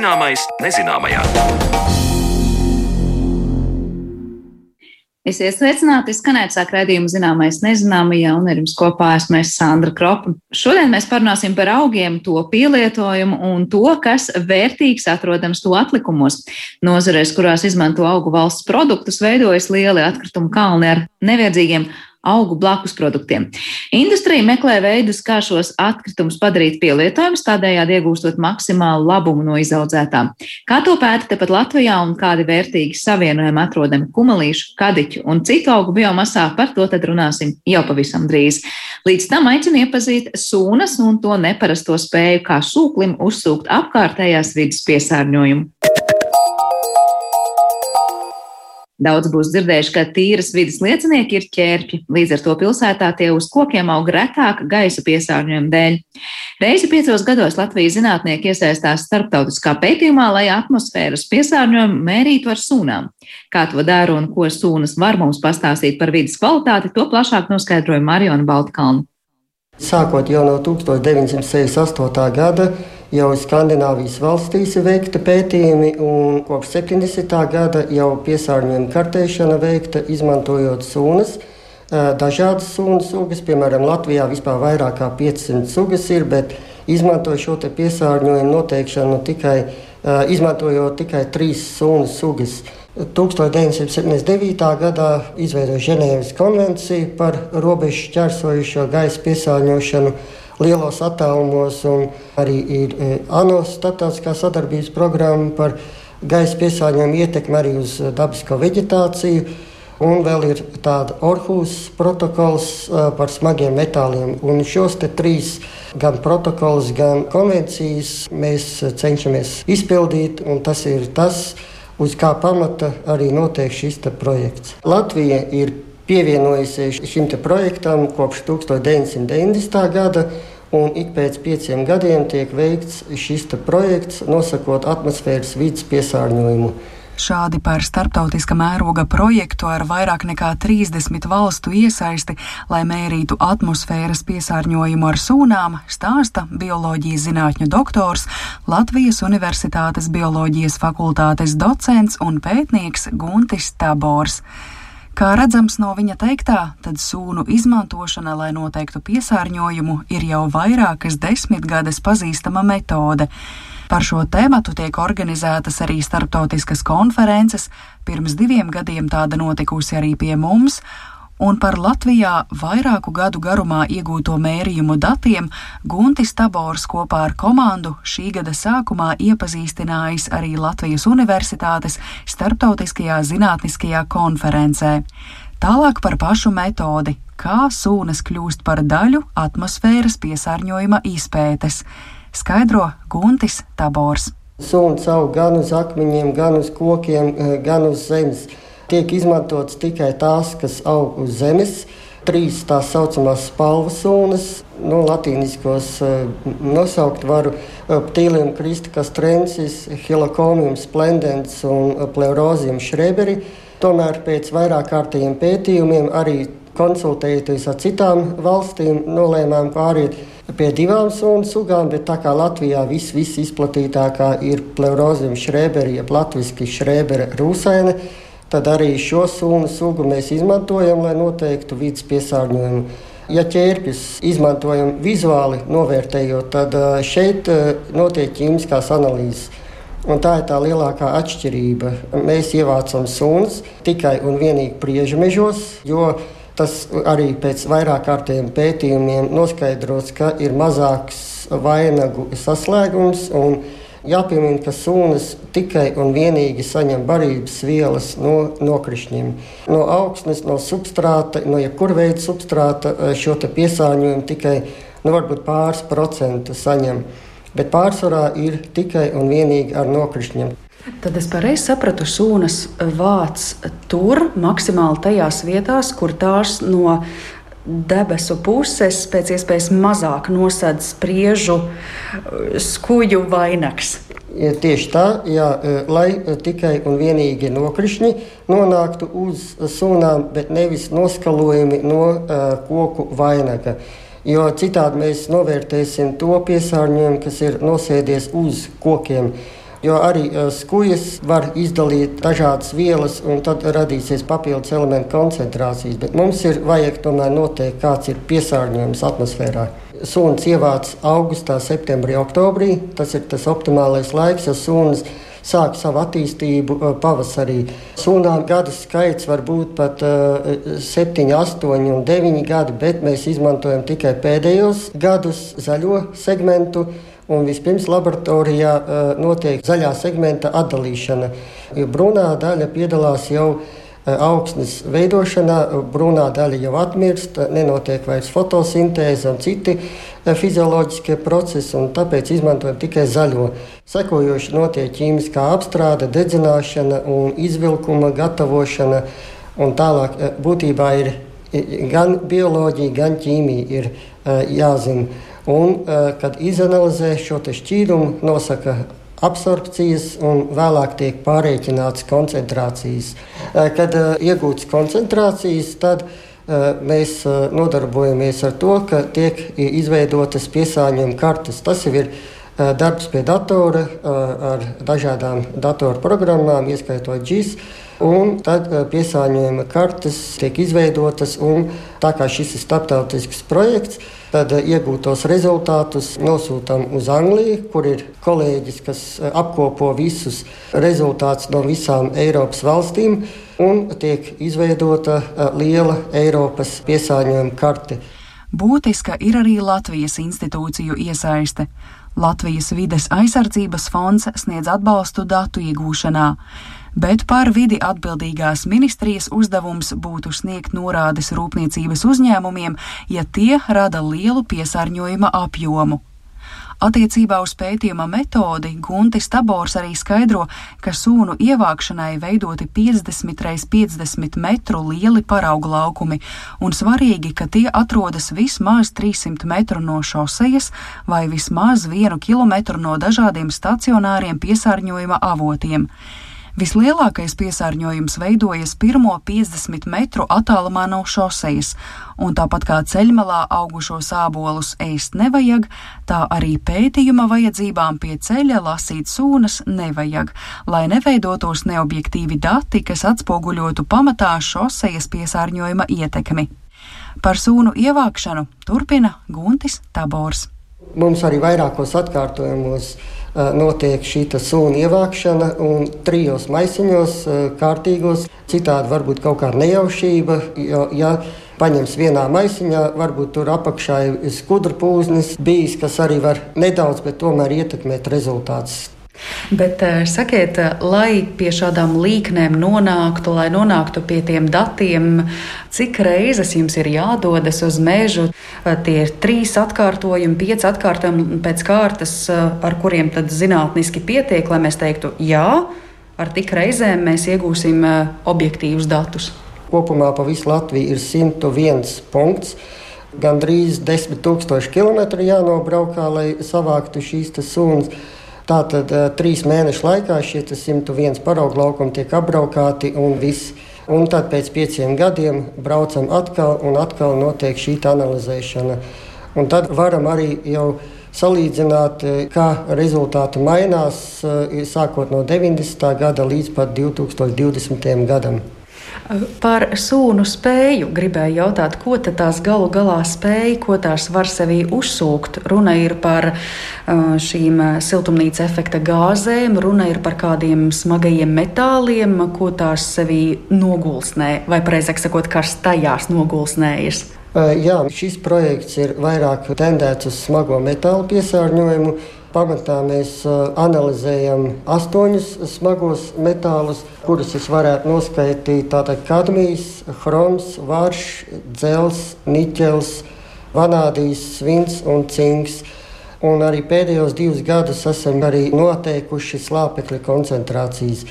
Zināmais nezināmajā. Esiet sveicināti, skanēt sāk redzējumu zināmais nezināmajā, un ar jums kopā esmu es Sandra Kropa. Šodien mēs parunāsim par augiem, to pielietojumu un to, kas vērtīgs atrodams to atlikumos. Nozarēs, kurās izmanto augu valsts produktus, veidojas lieli atkritumu kalni ar nevajadzīgiem augu blakus produktiem. Industrija meklē veidus, kā šos atkritumus padarīt pielietojamus, tādējādi iegūstot maksimālu labumu no izaudzētām. Kā to pēta tepat Latvijā un kādi vērtīgi savienojumi atrodami kumelīšu, kadiķu un citu augu biomasā, par to tad runāsim jau pavisam drīz. Līdz tam aicinu iepazīt sūnas un to neparasto spēju, kā sūklim uzsūkt apkārtējās vidas piesārņojumu. Daudz būs dzirdējuši, ka tīras vidas liecinieki ir ķērpji, līdz ar to pilsētā tie uz kokiem aug retāk gaisa piesārņojuma dēļ. Reizi piecos gados Latvijas zinātnieki iesaistās starptautiskā pētījumā, lai atmosfēras piesārņojumu mērītu ar sūnām. Kā to dara un ko sūnas var mums pastāstīt par vidas kvalitāti, to plašāk noskaidroja Mariona Baltkalna. Sākot jau no 1968. gada jau Skandināvijas valstīs ir veikta pētījumi, un kopš 70. gada jau piesārņojuma kartēšana veikta izmantojot sūnas. Dažādas sunu sugas, piemēram, Latvijā vispār vairāk kā 500 sugas ir, bet izmanto šo piesārņojumu noteikšanu tikai, izmantojot tikai trīs sunu sugas. 1979. gadā izveidoja Ženēvas konvenciju par robežu šķērsojušo gaisa piesārņošanu lielos attālumos, un arī ir e, ANO starptautiskā sadarbības programma par gaisa piesārņojumu ietekmi arī uz dabisko veģetāciju. Un vēl ir tāda Orhus protokols uh, par smagiem metāliem. Un šos trīs, gan protokols, gan konvencijas, mēs cenšamies izpildīt. Tas ir tas, uz kā pamata arī notiek šis projekts. Latvija ir pievienojusies šim projektam kopš 1990. gada. Un ik pēc pieciem gadiem tiek veikts šis projekts, nosakot atmosfēras vidas piesārņojumu. Šādi par starptautiska mēroga projektu ar vairāk nekā 30 valstu iesaisti, lai mērītu atmosfēras piesārņojumu ar sūnām, stāsta bioloģijas zinātņu doktors, Latvijas Universitātes bioloģijas fakultātes docents un pētnieks Guntis Tabors. Kā redzams no viņa teiktā, tad sūnu izmantošana, lai noteiktu piesārņojumu, ir jau vairākas desmitgades pazīstama metode. Par šo tēmatu tiek organizētas arī starptautiskas konferences, pirms diviem gadiem tāda notikusi arī pie mums, un par Latvijā vairāku gadu garumā iegūto mērījumu datiem Guntis Tabors kopā ar komandu šī gada sākumā iepazīstinājis arī Latvijas Universitātes starptautiskajā zinātniskajā konferencē. Tālāk par pašu metodi, kā sūnas kļūst par daļu atmosfēras piesārņojuma izpētes, skaidro Guntis Tabors. Sūns aug gan uz akmeņiem, gan uz kokiem, gan uz zemes tiek izmantotas tikai tās, kas aug uz zemes. Trīs tā saucamās spalvas sūnas, no nu, latīniskos uh, nosaukt varu uh, Ptīlium kristika strensis, Hilokomium splendens un Pleurozium šreberi. Tomēr pēc vairāk kārtējiem pētījumiem, arī konsultējoties ar citām valstīm, nolēmām pāriet pie divām sunu sugām, bet tā kā Latvijā viss vis izplatītākā ir Pleurozium šreberi, jeb latviski šrebera rūsaine, tad arī šo sunu sugu mēs izmantojam, lai noteiktu vidas piesārņojumu. Ja ķērpjas izmantojam vizuāli novērtējot, tad šeit notiek ķīmiskās analīzes. Un tā ir tā lielākā atšķirība. Mēs ievācam sunas tikai un vienīgi priežu mežos, jo tas arī pēc vairāk kārtējiem pētījumiem noskaidrots, ka ir mazāks vainagu saslēgums Jāpiemina, ka sūnas tikai un vienīgi saņem barības vielas no nokrišņiem. No augsnes, no substrāta, no jebkura veida substrāta eh, šo piesārņojumu tikai nu, pāris procentu saņem. Bet pārsvarā ir tikai un vienīgi ar nokrišņiem. Tad es pareizi sapratu, sūnas vāc tur maksimāli tajās vietās, kur tās no debesu puses pēc iespējas mazāk nosedz spriežu eh, skuju vainags. Tieši tā, jā, eh, lai eh, tikai un vienīgi nokrišņi nonāktu uz sunām, bet nevis noskalojumi no uh, koku vainaga. Jo citādi mēs novērtēsim to piesārņojumu, kas ir nosēdies uz kokiem. Jo arī skujas var izdalīt dažādas vielas, un tad radīsies papildus elementu koncentrācijas. Bet mums ir vajag tomēr noteikt, kāds ir piesārņojums atmosfērā. Sūnas ievāc augustā, septembrī, oktobrī. Tas ir tas optimālais laiks, jo sūnas sāk savu attīstību pavasarī. Sūnām gadu skaits var būt pat uh, 7, 8 un 9 gadi, bet mēs izmantojam tikai pēdējos gadus zaļo segmentu. Un vispirms laboratorijā uh, notiek zaļā segmenta atdalīšana. Brūnā daļa piedalās jau augsnes veidošanā, brūnā daļa jau atmirst, nenotiek vairs fotosintēze un citi fizioloģiskie procesi, un tāpēc izmantojam tikai zaļo. Sekojoši notiek ķīmiskā apstrāde, dedzināšana un izvilkuma gatavošana, un tālāk būtībā ir gan bioloģija, gan ķīmija ir jāzina. Un, eh, kad izanalizē šo šķīrumu, nosaka absorpcijas un vēlāk tiek pārreikināts koncentrācijas. Eh, kad eh, iegūtas koncentrācijas, tad mēs nodarbojamies ar to, ka tiek izveidotas piesārņojuma kartes. Tas jau ir darbs pie datora ar dažādām datorprogrammām, ieskaitot GIS. Un tad piesārņojuma kartes tiek izveidotas, un tā kā šis ir starptautisks projekts, Tad eh, iegūtos rezultātus nosūtām uz Angliju, kur ir kolēģis, kas eh, apkopo visus rezultātus no visām Eiropas valstīm, un tiek izveidota eh, liela Eiropas piesārņojuma karte. Būtiska ir arī Latvijas institūciju iesaiste. Latvijas vides aizsardzības fonds sniedz atbalstu datu iegūšanā bet par vidi atbildīgās ministrijas uzdevums būtu sniegt norādes rūpniecības uzņēmumiem, ja tie rada lielu piesārņojuma apjomu. Attiecībā uz pētījuma metodi Guntis Tabors arī skaidro, ka sūnu ievākšanai veidoti 50 x 50 metru lieli paraugu laukumi, un svarīgi, ka tie atrodas vismaz 300 metru no šosejas vai vismaz 1 km no dažādiem stacionāriem piesārņojuma avotiem. Vislielākais piesārņojums veidojas pirmo 50 metru attālumā no šosejas, un tāpat kā ceļmalā augušos ābolus ēst nevajag, tā arī pētījuma vajadzībām pie ceļa lasīt sūnas nevajag, lai neveidotos neobjektīvi dati, kas atspoguļotu pamatā šosejas piesārņojuma ietekmi. Par sūnu ievākšanu turpina Guntis Tabors. Mums arī vairākos atkārtojumos notiek šī sūna ievākšana un trijos maisiņos, kārtīgos. Citādi varbūt kaut kāda nejaušība. Jo, ja paņems vienā maisiņā, varbūt tur apakšā ir skudra pūznis bijis, kas arī var nedaudz, bet tomēr ietekmēt rezultātus. Bet eh, sakiet, eh, lai pie šādām līknēm nonāktu, lai nonāktu pie tiem datiem, cik reizes jums ir jādodas uz mežu? Eh, tie ir trīs atkārtojumi, pieci atkārtojumi pēc kārtas, ar kuriem tad zinātniski pietiek, lai mēs teiktu, jā, ar tik reizēm mēs iegūsim objektīvus datus. Kopumā pa visu Latviju ir 101 punkts. Gan drīz 10 000 km jānobraukā, lai savāktu šīs sunas. Tātad trīs mēnešu laikā šie 101 paraugu laukumi tiek apbraukāti un viss. Un tad pēc pieciem gadiem braucam atkal un atkal notiek šī analizēšana. Un tad varam arī jau salīdzināt, kā rezultāti mainās sākot no 90. gada līdz pat 2020. gadam. Par sūnu spēju gribēju jautāt, ko tās galu galā spēja, ko tās var sevī uzsūkt. Runa ir par šīm siltumnīca efekta gāzēm, runa ir par kādiem smagajiem metāliem, ko tās sevī nogulsnē, vai precīzāk sakot, kas tajās nogulsnējas. Jā, šis projekts ir vairāk tendēts uz smago metālu piesārņojumu. Pamatā mēs analizējam astoņus smagos metālus, kurus es varētu noskaidrot. Tātad kadmijs, chroms, vārš, dzels, niķels, vanādijs, svins un cinks. Un arī pēdējos divus gadus esam noteikuši slāpekļa koncentrācijas.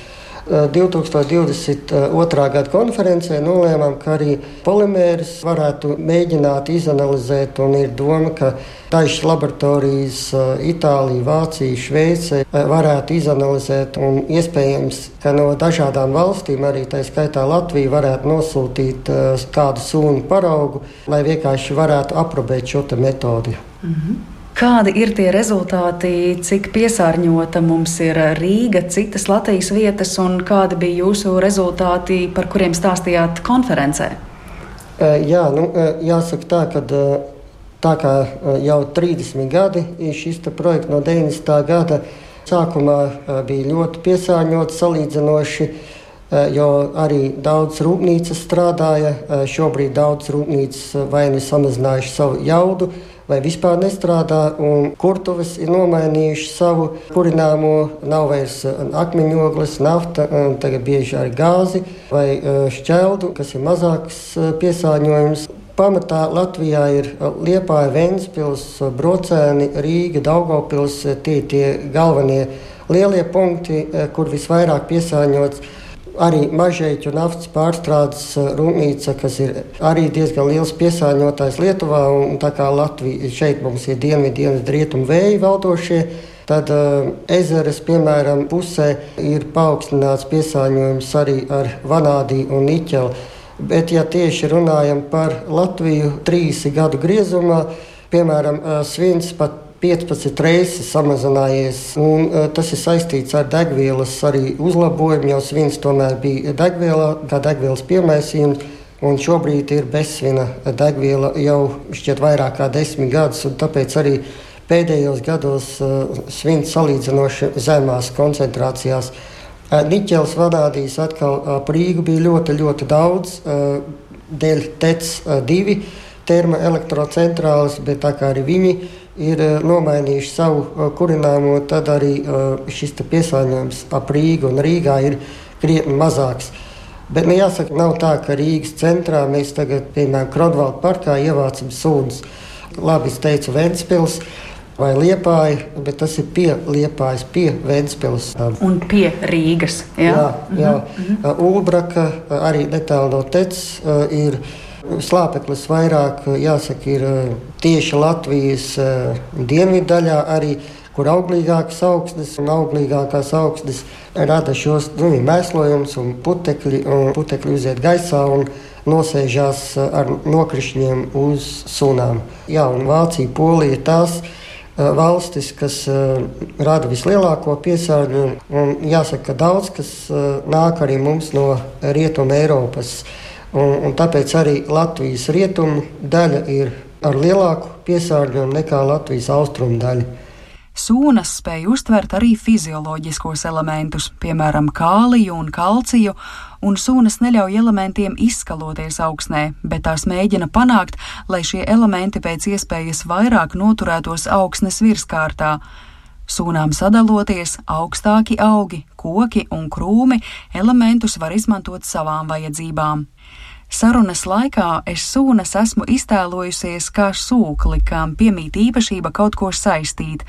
2022. gada konferencē nolēmām, ka arī polimērus varētu mēģināt izanalizēt. Ir doma, ka dažas laboratorijas, Itālija, Vācija, Šveice, varētu izanalizēt. Iespējams, ka no dažādām valstīm, arī tā skaitā Latvija, varētu nosūtīt kādu sūnu paraugu, lai vienkārši varētu aprobēt šo metodi. Mm -hmm. Kādi ir tie rezultāti, cik piesārņota mums ir Rīga, citas Latvijas vietas, un kādi bija jūsu rezultāti, par kuriem stāstījāt konferencē? Jā, nu, jāsaka tā, ka tā kā jau 30 gadi šis projekts no 90. gada sākumā bija ļoti piesārņots salīdzinoši jo arī daudz rūpnīcas strādāja. Šobrīd daudz rūpnīcas vai nu samazinājuši savu jaudu, vai vispār nestrādā. Kurtuves ir nomainījuši savu kurināmo, nav vairs akmeņogles, nafta, tagad bieži arī gāzi vai šķeldu, kas ir mazāks piesārņojums. Pamatā Latvijā ir Liepāja, Ventspils, Brocēni, Rīga, Daugavpils. Tie tie galvenie lielie punkti, kur visvairāk piesārņots arī mažēķu naftas pārstrādes uh, rūpnīca, kas ir arī diezgan liels piesārņotājs Lietuvā. Tā kā Latvija šeit mums ir dienvidu, dienvidu rietumu vēji valdošie. Tad uh, ezeres, piemēram, pusē ir paaugstināts piesārņojums arī ar vanādiju un niķeli. Bet, ja tieši runājam par Latviju, trīs gadu griezumā, piemēram, uh, svins pat 15 reizes samazinājies. Un, uh, tas ir saistīts ar degvielas arī uzlabojumu. Jau svins tomēr bija degviela, kā degvielas piemaisījums. Un šobrīd ir bezsvina degviela jau šķiet vairāk kā desmit gadus. Tāpēc arī pēdējos gados uh, svins salīdzinoši zemās koncentrācijās. Uh, Niķels vadādījis atkal uh, Rīgu bija ļoti, ļoti daudz uh, dēļ TEC uh, divi termoelektrocentrālas, bet tā kā arī viņi ir eh, nomainījuši savu eh, kurināmo, tad arī eh, šis piesārņojums ap Rīgu un Rīgā ir krietni mazāks. Bet nu, jāsaka, nav tā, ka Rīgas centrā mēs tagad, piemēram, Krodvalda parkā ievācam sūdzes. Labi, es teicu, Ventspils vai Liepāja, bet tas ir pie Liepājas, pie Ventspils. Un pie Rīgas. Jā, jā. jā. Mm -hmm. Ulbraka arī netālu no Tec ir Slāpeklis vairāk jāsaka, ir eh, tieši Latvijas eh, dienvidu daļā, arī, kur auglīgākas augsnes un auglīgākās augsnes rada šos nu, mēslojumus un putekļi, un putekļi uziet gaisā. Un, nosēžās eh, ar nokrišņiem uz sunām. Jā, un Vācija, Polija tās valstis, kas rada vislielāko piesārņojumu. Jāsaka, ka daudz kas nāk arī mums no Rietuma Eiropas. Un, un tāpēc arī Latvijas rietumu daļa ir ar lielāku piesārņojumu nekā Latvijas austrumu daļa. Sūnas spēj uztvert arī fizioloģiskos elementus, piemēram, kāliju un kalciju, un sūnas neļauj elementiem izskaloties augsnē, bet tās mēģina panākt, lai šie elementi pēc iespējas vairāk noturētos augsnes virskārtā. Sūnām sadaloties, augstāki augi, koki un krūmi elementus var izmantot savām vajadzībām. Sarunas laikā es sūnas esmu iztēlojusies kā sūkli, kam piemīt īpašība kaut ko saistīt.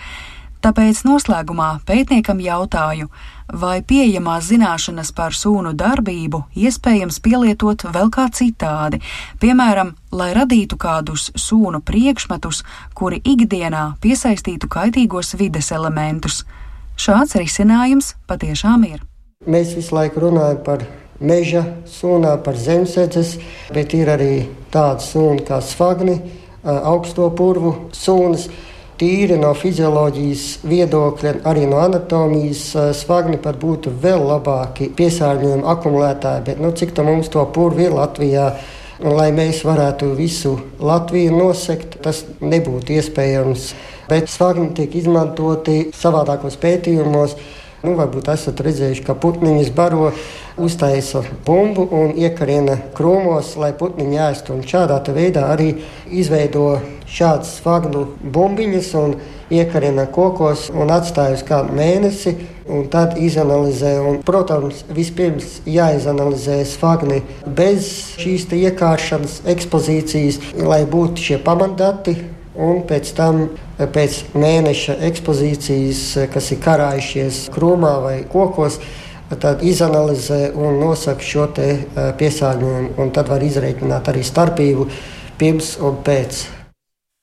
Tāpēc noslēgumā pētniekam jautāju, vai pieejamās zināšanas par sūnu darbību iespējams pielietot vēl kā citādi, piemēram, lai radītu kādus sūnu priekšmetus, kuri ikdienā piesaistītu kaitīgos vides elementus. Šāds risinājums patiešām ir. Mēs visu laiku runājam par meža sunā, par zemesēdzes, bet ir arī tādas sunas kā svagni, augsto purvu sunas. Tīri no fizioloģijas viedokļa, arī no anatomijas, svagni pat būtu vēl labāki piesārņojuma akumulētāji. Bet, nu, cik tā mums to purvu ir Latvijā? Un, lai mēs varētu visu Latviju nosegt, tas nebūtu iespējams. Bet svagni tiek izmantoti savādākos pētījumos. Nu, varbūt esat redzējuši, ka putniņus baro, uztaisa bumbu un iekarina krūmos, lai putniņi ēstu. Un šādā veidā arī izveido šādas svagnu bumbiņas un iekarina kokos un atstāj uz kādu mēnesi. Un tad izanalizē, un, protams, vispirms jāizanalizē svagni bez šīs iekāršanas ekspozīcijas, lai būtu šie pamatdati Un pēc tam, pēc mēneša ekspozīcijas, kas ir karājušies krūmā vai kokos, tad izanalizē un nosaka šo eh, piesārņojumu. Tad var izreikināt arī starpību pirms un pēc.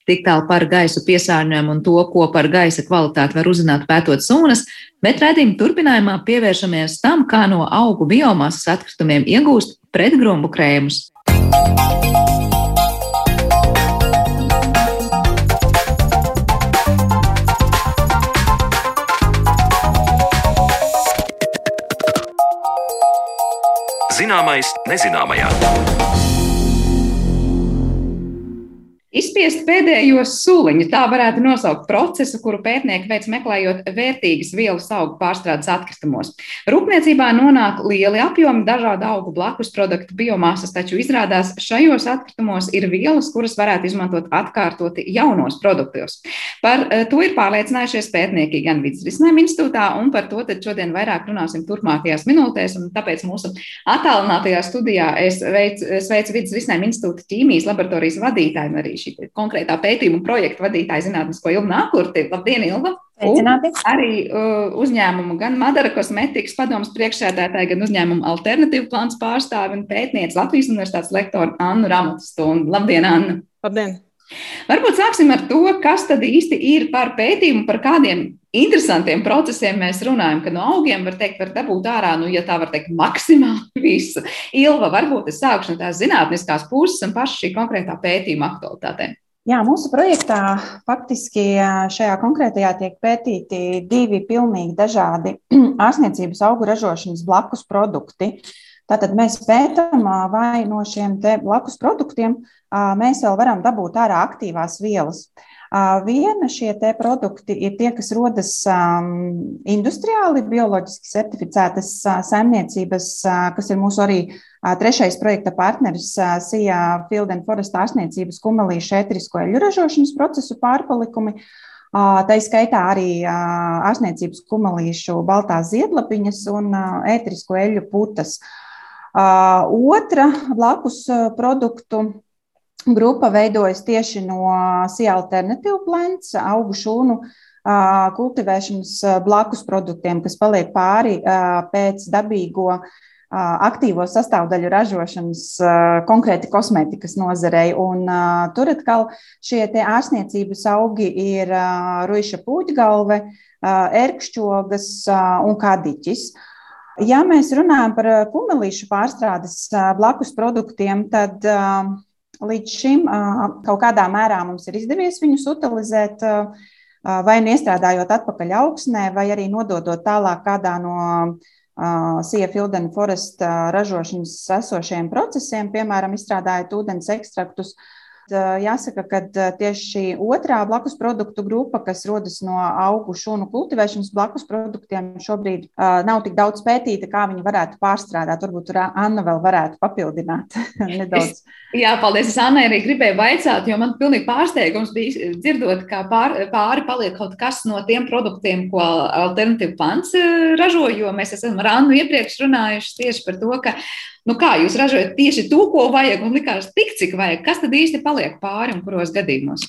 Tik tālu par gaisu piesārņojumu un to, ko par gaisa kvalitāti var uzzināt pētot sūnas, bet redzījuma turpinājumā pievēršamies tam, kā no augu biomasas atkritumiem iegūst pretgrumbu krēmus. Música Zināmais nezināmajā. Izspiest pēdējo suliņu, tā varētu nosaukt procesu, kuru pētnieki veic meklējot vērtīgas vielas augu pārstrādes atkritumos. Rūpniecībā nonāk lieli apjomi dažādu augu blakus produktu biomasas, taču izrādās šajos atkritumos ir vielas, kuras varētu izmantot atkārtoti jaunos produktos. Par eh, to ir pārliecinājušies pētnieki gan Vidas risinājuma institūtā, un par to šodien vairāk runāsim turpmākajās minūtēs. Tāpēc mūsu attālinātajā studijā es veicu, sveicu Vidas risinājuma institūta ķīmijas laboratorijas vadītāju un arī šī konkrētā pētījuma projekta vadītāja zinātnisko Ilvu Nākurti. Labdien, Ilva! Sveicināti. Arī uh, uzņēmumu gan Madara kosmetikas padomas priekšsēdētāja, gan uzņēmumu alternatīvu plāns pārstāvi un pētniece Latvijas universitātes lektora Annu Ramutstundu. Labdien, Anna! Labdien! Varbūt sāksim ar to, kas tad īsti ir par pētījumu, par kādiem interesantiem procesiem mēs runājam, ka no augiem var teikt, var dabūt ārā, nu, ja tā var teikt, maksimāli visu. Ilva, varbūt es sākšu no tās zinātniskās puses un paša šī konkrētā pētījuma aktualitātēm. Jā, mūsu projektā faktiski šajā konkrētajā tiek pētīti divi pilnīgi dažādi ārstniecības augu ražošanas blakus produkti. Tātad mēs pētām, vai no šiem blakus produktiem mēs vēl varam dabūt ārā aktīvās vielas. Viena šie produkti ir tie, kas rodas industriāli, bioloģiski certificētas saimniecības, kas ir mūsu arī trešais projekta partneris SIA Field and Forest ārstniecības kumelīšu ētrisko eļu ražošanas procesu pārpalikumi. Tā izskaitā arī ārstniecības kumelīšu baltās ziedlapiņas un ētrisko eļu putas. Otra blakus produktu grupa veidojas tieši no SIA alternatīvu plants, augu šūnu kultivēšanas blakus produktiem, kas paliek pāri pēc dabīgo aktīvo sastāvdaļu ražošanas konkrēti kosmētikas nozarei. Un, tur atkal šie ārstniecības augi ir ruiša pūģgalve, erkšķogas un kadiķis. Ja mēs runājam par kumelīšu pārstrādes blakus produktiem, tad eh, līdz šim kaut kādā mērā mums ir izdevies viņus utilizēt, vai nu iestrādājot atpakaļ augsnē, vai arī nododot tālāk kādā no Sija Field and Forest ražošanas esošajiem procesiem, piemēram, izstrādājot ūdens ekstraktus jāsaka, ka tieši šī otrā blakus produktu grupa, kas rodas no augu šūnu kultivēšanas blakus produktiem, šobrīd nav tik daudz pētīta, kā viņi varētu pārstrādāt. Varbūt Anna vēl varētu papildināt nedaudz. Es, jā, paldies. Es Anna arī gribēju vaicāt, jo man pilnīgi pārsteigums bija dzirdot, ka pār, pāri paliek kaut kas no tiem produktiem, ko alternatīva plants ražo, jo mēs esam ar Annu iepriekš runājuši tieši par to, ka Nu kā jūs ražojat tieši to, ko vajag, un likās tik, cik vajag? Kas tad īsti paliek pāri un kuros gadījumos?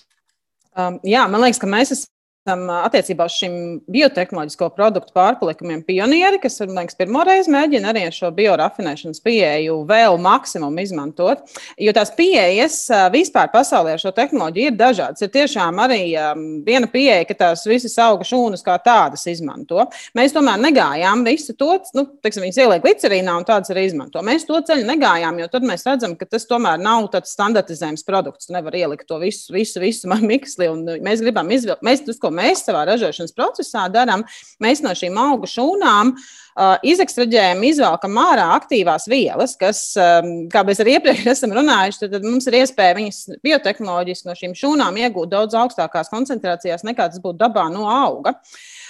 Um, jā, man liekas, ka mēs esam esam attiecībā uz šiem biotehnoloģisko produktu pārpalikumiem pionieri, kas, man liekas, pirmoreiz mēģina arī šo biorafinēšanas pieeju vēl maksimumu izmantot. Jo tās pieejas vispār pasaulē ar šo tehnoloģiju ir dažādas. Ir tiešām arī viena pieeja, ka tās visas auga šūnas kā tādas izmanto. Mēs tomēr negājām visu to, nu, teiksim, viņas ieliek glicerīnā un tādas arī izmanto. Mēs to ceļu negājām, jo tad mēs redzam, ka tas tomēr nav tāds standartizējums produkts. Nevar ielikt to visu, visu, visu miksli. Mēs gribam izvilkt, mēs tas, ko mēs savā ražošanas procesā darām, mēs no šīm augu šūnām uh, izekstraģējam, izvelkam ārā aktīvās vielas, kas, um, kā mēs arī iepriekš esam runājuši, tad, tad mums ir iespēja viņas biotehnoloģiski no šīm šūnām iegūt daudz augstākās koncentrācijās nekā tas būtu dabā no auga.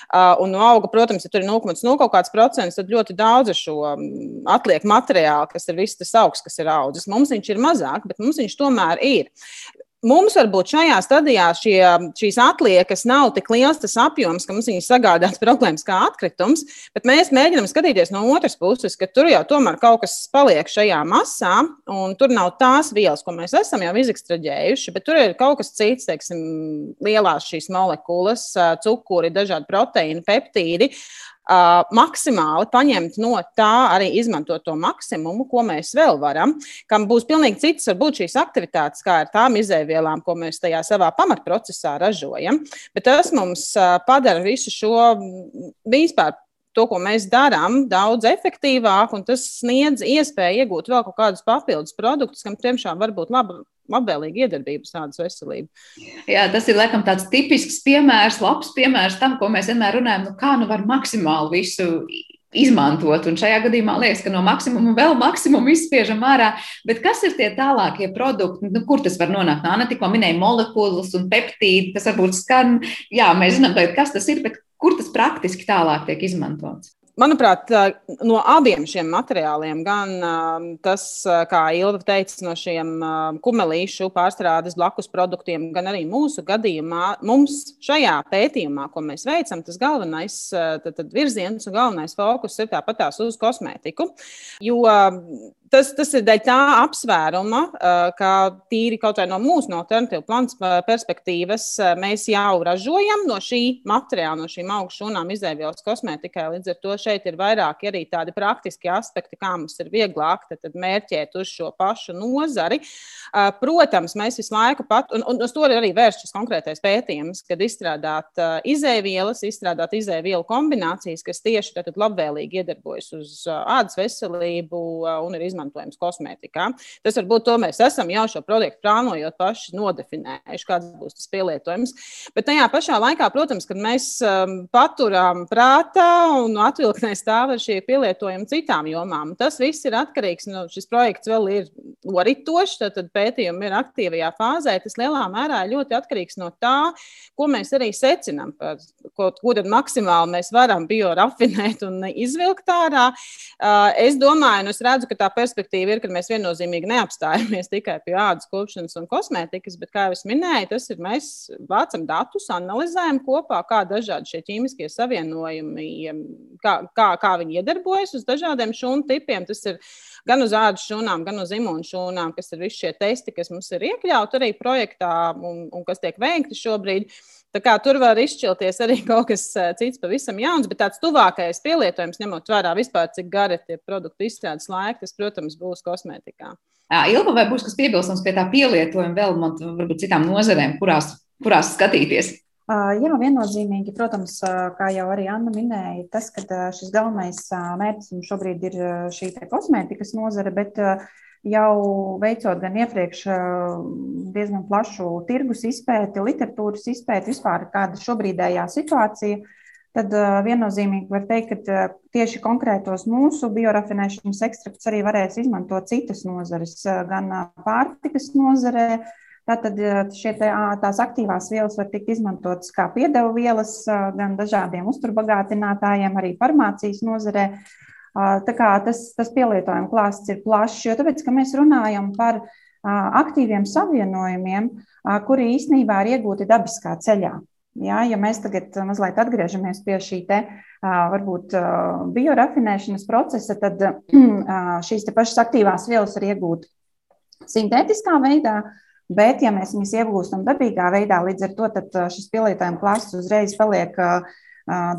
Uh, un no auga, protams, ja tur ir 0,0 kaut kāds procents, tad ļoti daudz šo atliek materiālu, kas ir viss tas augsts, kas ir audzis. Mums viņš ir mazāk, bet mums viņš tomēr ir. Mums varbūt šajā stadijā šie, šīs atliekas nav tik liels tas apjoms, ka mums viņas sagādās problēmas kā atkritums, bet mēs mēģinām skatīties no otras puses, ka tur jau tomēr kaut kas paliek šajā masā, un tur nav tās vielas, ko mēs esam jau izekstraģējuši, bet tur ir kaut kas cits, teiksim, lielās šīs molekulas, cukuri, dažādi proteīni, peptīdi, uh, maksimāli paņemt no tā, arī izmantot to maksimumu, ko mēs vēl varam, kam būs pilnīgi citas, varbūt šīs aktivitātes, kā ar tām izēvielām, ko mēs tajā savā pamatprocesā ražojam. Bet tas mums uh, padara visu šo vispār to, ko mēs darām, daudz efektīvāk, un tas sniedz iespēju iegūt vēl kaut kādus papildus produktus, kam tiešām var būt laba labvēlīga iedarbība tādas veselību. Jā, tas ir laikam tāds tipisks piemērs, labs piemērs tam, ko mēs vienmēr runājam, nu kā nu var maksimāli visu izmantot. Un šajā gadījumā liekas, ka no maksimuma vēl maksimumu izspiežam ārā. Bet kas ir tie tālākie produkti, nu, kur tas var nonākt? Nā, ne tikko minēja molekulas un peptīdi, tas varbūt skan, jā, mēs zinām, kas tas ir, bet kur tas praktiski tālāk tiek izmantots? Manuprāt, no abiem šiem materiāliem, gan tas, kā Ilva teica, no šiem kumelīšu pārstrādes blakus produktiem, gan arī mūsu gadījumā, mums šajā pētījumā, ko mēs veicam, tas galvenais tad, tad virziens un galvenais fokus ir tāpatās uz kosmētiku. Jo Tas, tas ir dēļ tā apsvēruma, ka tīri kaut vai no mūsu no alternatīvu plānu perspektīvas mēs jau ražojam no šī materiāla, no šīm augšu šūnām izēvielas kosmētikai. Līdz ar to šeit ir vairāk arī tādi praktiski aspekti, kā mums ir vieglāk tad mērķēt uz šo pašu nozari. Protams, mēs visu laiku pat, un, un uz to arī vērsts šis konkrētais pētījums, kad izstrādāt izēvielas, izstrādāt izēvielu kombinācijas, kas tieši tad labvēlīgi iedarbojas uz ādas veselību un ir izmantotas izmantojams kosmētikā. Tas varbūt to mēs esam jau šo projektu plānojot paši nodefinējuši, kāds būs tas pielietojums. Bet tajā pašā laikā, protams, kad mēs um, paturām prātā un atvilknē stāv ar šī pielietojuma citām jomām, tas viss ir atkarīgs. Nu, šis projekts vēl ir noritošs, tad, tad pētījumi ir aktīvajā fāzē. Tas lielā mērā ļoti atkarīgs no tā, ko mēs arī secinām, par ko, ko tad maksimāli mēs varam biorafinēt un izvilkt ārā. Uh, es domāju, un es redzu, ka tā perspektīva perspektīva ir, ka mēs viennozīmīgi neapstājamies tikai pie ādas kopšanas un kosmētikas, bet, kā jau minēju, tas ir mēs vācam datus, analizējam kopā, kā dažādi šie ķīmiskie savienojumi, kā, kā, kā viņi iedarbojas uz dažādiem šūnu tipiem. Tas ir gan uz ādas šūnām, gan uz imūnu šūnām, kas ir visi šie testi, kas mums ir iekļauti arī projektā un, un kas tiek veikti šobrīd. Tā kā tur var izšķirties arī kaut kas cits, pavisam jauns, bet tāds tuvākais pielietojums, ņemot vērā vispār, cik gari ir produktu izstrādes laiki, tas, protams, būs kosmētikā. Ilga, vai būs kas piebilstams pie tā pielietojuma vēl, man, varbūt citām nozarēm, kurās, kurās skatīties? Jā, viennozīmīgi, protams, kā jau arī Anna minēja, tas, ka šis galvenais mērķis šobrīd ir šī kosmētikas nozare, bet jau veicot gan iepriekš diezgan plašu tirgus izpēti, literatūras izpēti, vispār kāda šobrīdējā situācija, tad viennozīmīgi var teikt, ka tieši konkrētos mūsu biorafinēšanas ekstraktus arī varēs izmantot citas nozares, gan pārtikas nozarē, Tātad šie te, tās aktīvās vielas var tikt izmantotas kā piedevu vielas gan dažādiem uzturbagātinātājiem, arī farmācijas nozarē. Tā kā tas, tas pielietojuma klāsts ir plašs, jo tāpēc, ka mēs runājam par aktīviem savienojumiem, kuri īstenībā ir iegūti dabiskā ceļā. Ja, ja mēs tagad mazliet atgriežamies pie šī te, varbūt biorafinēšanas procesa, tad šīs pašas aktīvās vielas ir iegūtas sintētiskā veidā, Bet, ja mēs viņus iegūstam dabīgā veidā, līdz ar to šis pielietojuma klāsts uzreiz paliek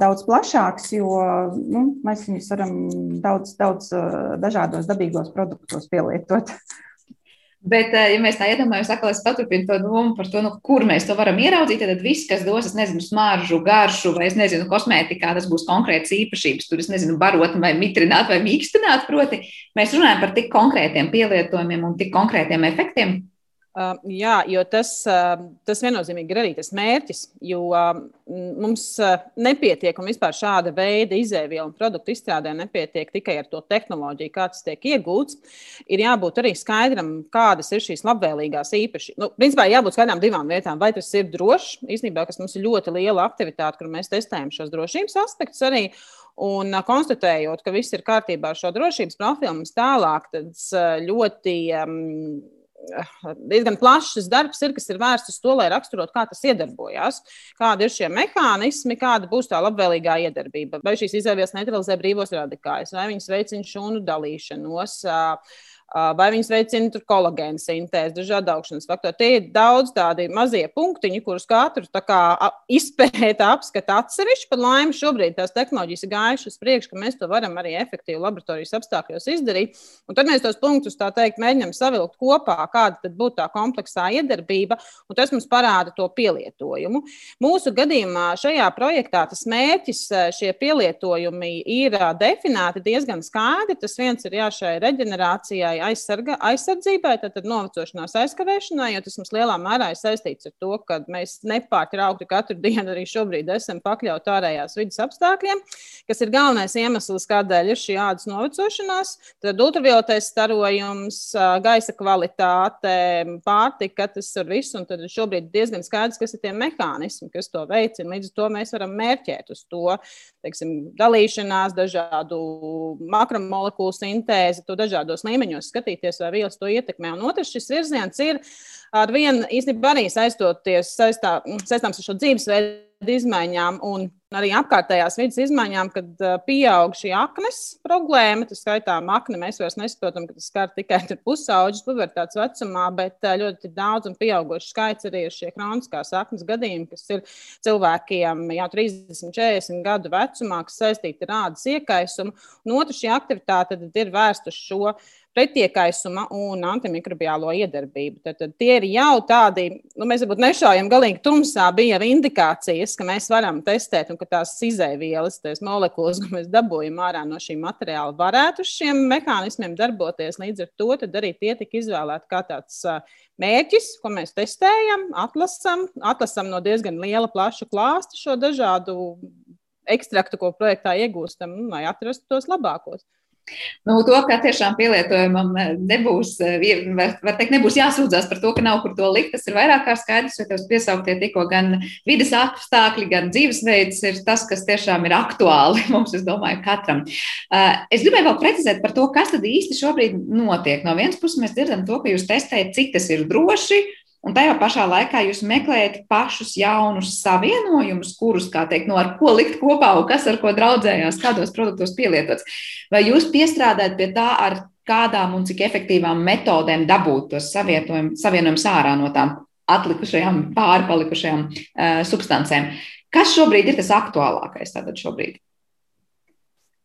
daudz plašāks, jo nu, mēs viņus varam daudz, daudz dažādos dabīgos produktos pielietot. Bet, ja mēs tā iedomājamies, atkal es paturpinu to domu par to, nu, kur mēs to varam ieraudzīt, tad viss, kas dos, es nezinu, smaržu, garšu, vai es nezinu, kosmētikā, tas būs konkrēts īpašības, tur es nezinu, barot vai mitrināt vai mīkstināt. Proti, mēs runājam par tik konkrētiem pielietojumiem un tik konkrētiem efektiem, Uh, jā, jo tas, uh, tas viennozīmīgi ir arī tas mērķis. Jo uh, mums nepietiek, un vispār šāda veida izēvielu un produktu izstrādē nepietiek tikai ar to tehnoloģiju, kā tas tiek iegūts. Ir jābūt arī skaidram, kādas ir šīs labvēlīgās īpašības. Nu, principā jābūt skaidrām divām lietām. Vai tas ir drošs, īstenībā, kas mums ir ļoti liela aktivitāte, kur mēs testējam šos drošības aspektus arī. Un konstatējot, ka viss ir kārtībā ar šo drošības profilu, mums tālāk ļoti um, diezgan plašs darbs ir, kas ir vērsts uz to, lai raksturotu, kā tas iedarbojās, kādi ir šie mehānismi, kāda būs tā labvēlīgā iedarbība. Vai šīs izēvielas neutralizē brīvos radikāļus, vai viņas veicina šūnu dalīšanos. Uh, vai viņas veicina kolagēna sintēzi, dažādu augšanas faktoru. Tie ir daudz tādi mazie punktiņi, kurus katru kā, izpēta, apskata atsevišķi. Pat laimi šobrīd tās tehnoloģijas ir gājušas uz priekšu, ka mēs to varam arī efektīvi laboratorijas apstākļos izdarīt. Un tad mēs tos punktus tā teikt mēģinām savilkt kopā, kāda būtu tā kompleksā iedarbība, un tas mums parāda to pielietojumu. Mūsu gadījumā šajā projektā tas mērķis, šie pielietojumi ir definēti diezgan skaidri. Tas viens ir jā, šai reģenerācijai aizsarga, aizsardzībai, tad, tad novecošanās aizkavēšanai, jo tas mums lielā mērā ir saistīts ar to, ka mēs nepārtraukti katru dienu arī šobrīd esam pakļauti ārējās vidas apstākļiem, kas ir galvenais iemesls, kādēļ ir šī ādas novecošanās. Tad ultravioletais starojums, gaisa kvalitāte, pārtika, tas ir viss, un tad šobrīd diezgan skaidrs, kas ir tie mehānismi, kas to veicina. Līdz ar to mēs varam mērķēt uz to, teiksim, dalīšanās, dažādu makromolekulu sintēzi, to dažādos līmeņos skatīties, vai vielas to ietekmē. Un otrs šis virziens ir ar vienu īstenībā arī saistoties saistā, saistāms ar šo dzīvesveidu izmaiņām un arī apkārtējās vidas izmaiņām, kad pieaug šī aknes problēma. Tas skaitā akne, mēs vairs nesaprotam, ka tas skar tikai pusauģis, pubertātes vecumā, bet ļoti daudz un pieaugušs skaits arī ir šie kroniskās aknes gadījumi, kas ir cilvēkiem jau 30, 40 gadu vecumā, kas saistīti ar ādas iekaisumu. Un otra šī aktivitāte ir vērsta uz šo pretiekaisuma un antimikrobiālo iedarbību. Tad, tad tie ir jau tādi, nu, mēs varbūt nešaujam galīgi tumsā, bija indikācijas, ka mēs varam testēt un ka tās izēvielas, tās molekulas, ko mēs dabūjam ārā no šī materiāla, varētu uz šiem mehānismiem darboties. Līdz ar to arī tie tika izvēlēti kā tāds mērķis, ko mēs testējam, atlasam, atlasam no diezgan liela, plaša klāsta šo dažādu ekstraktu, ko projektā iegūstam, lai atrastu tos labākos. Nu, to, ka tiešām pielietojumam eh, nebūs, eh, var, var teikt, nebūs jāsūdzās par to, ka nav kur to likt. Tas ir vairāk kā skaidrs, jo tev piesauktie tikko gan vidas apstākļi, gan dzīvesveids ir tas, kas tiešām ir aktuāli mums, es domāju, katram. Eh, es gribēju vēl precizēt par to, kas tad īsti šobrīd notiek. No vienas puses mēs dzirdam to, ka jūs testējat, cik tas ir droši, Un tajā pašā laikā jūs meklējat pašus jaunus savienojumus, kurus, kā teikt, no ar ko likt kopā kas ar ko draudzējās, kādos produktos pielietots. Vai jūs piestrādājat pie tā, ar kādām un cik efektīvām metodēm dabūt tos savienojumus ārā no tām atlikušajām, pārpalikušajām uh, substancēm? Kas šobrīd ir tas aktuālākais tātad šobrīd?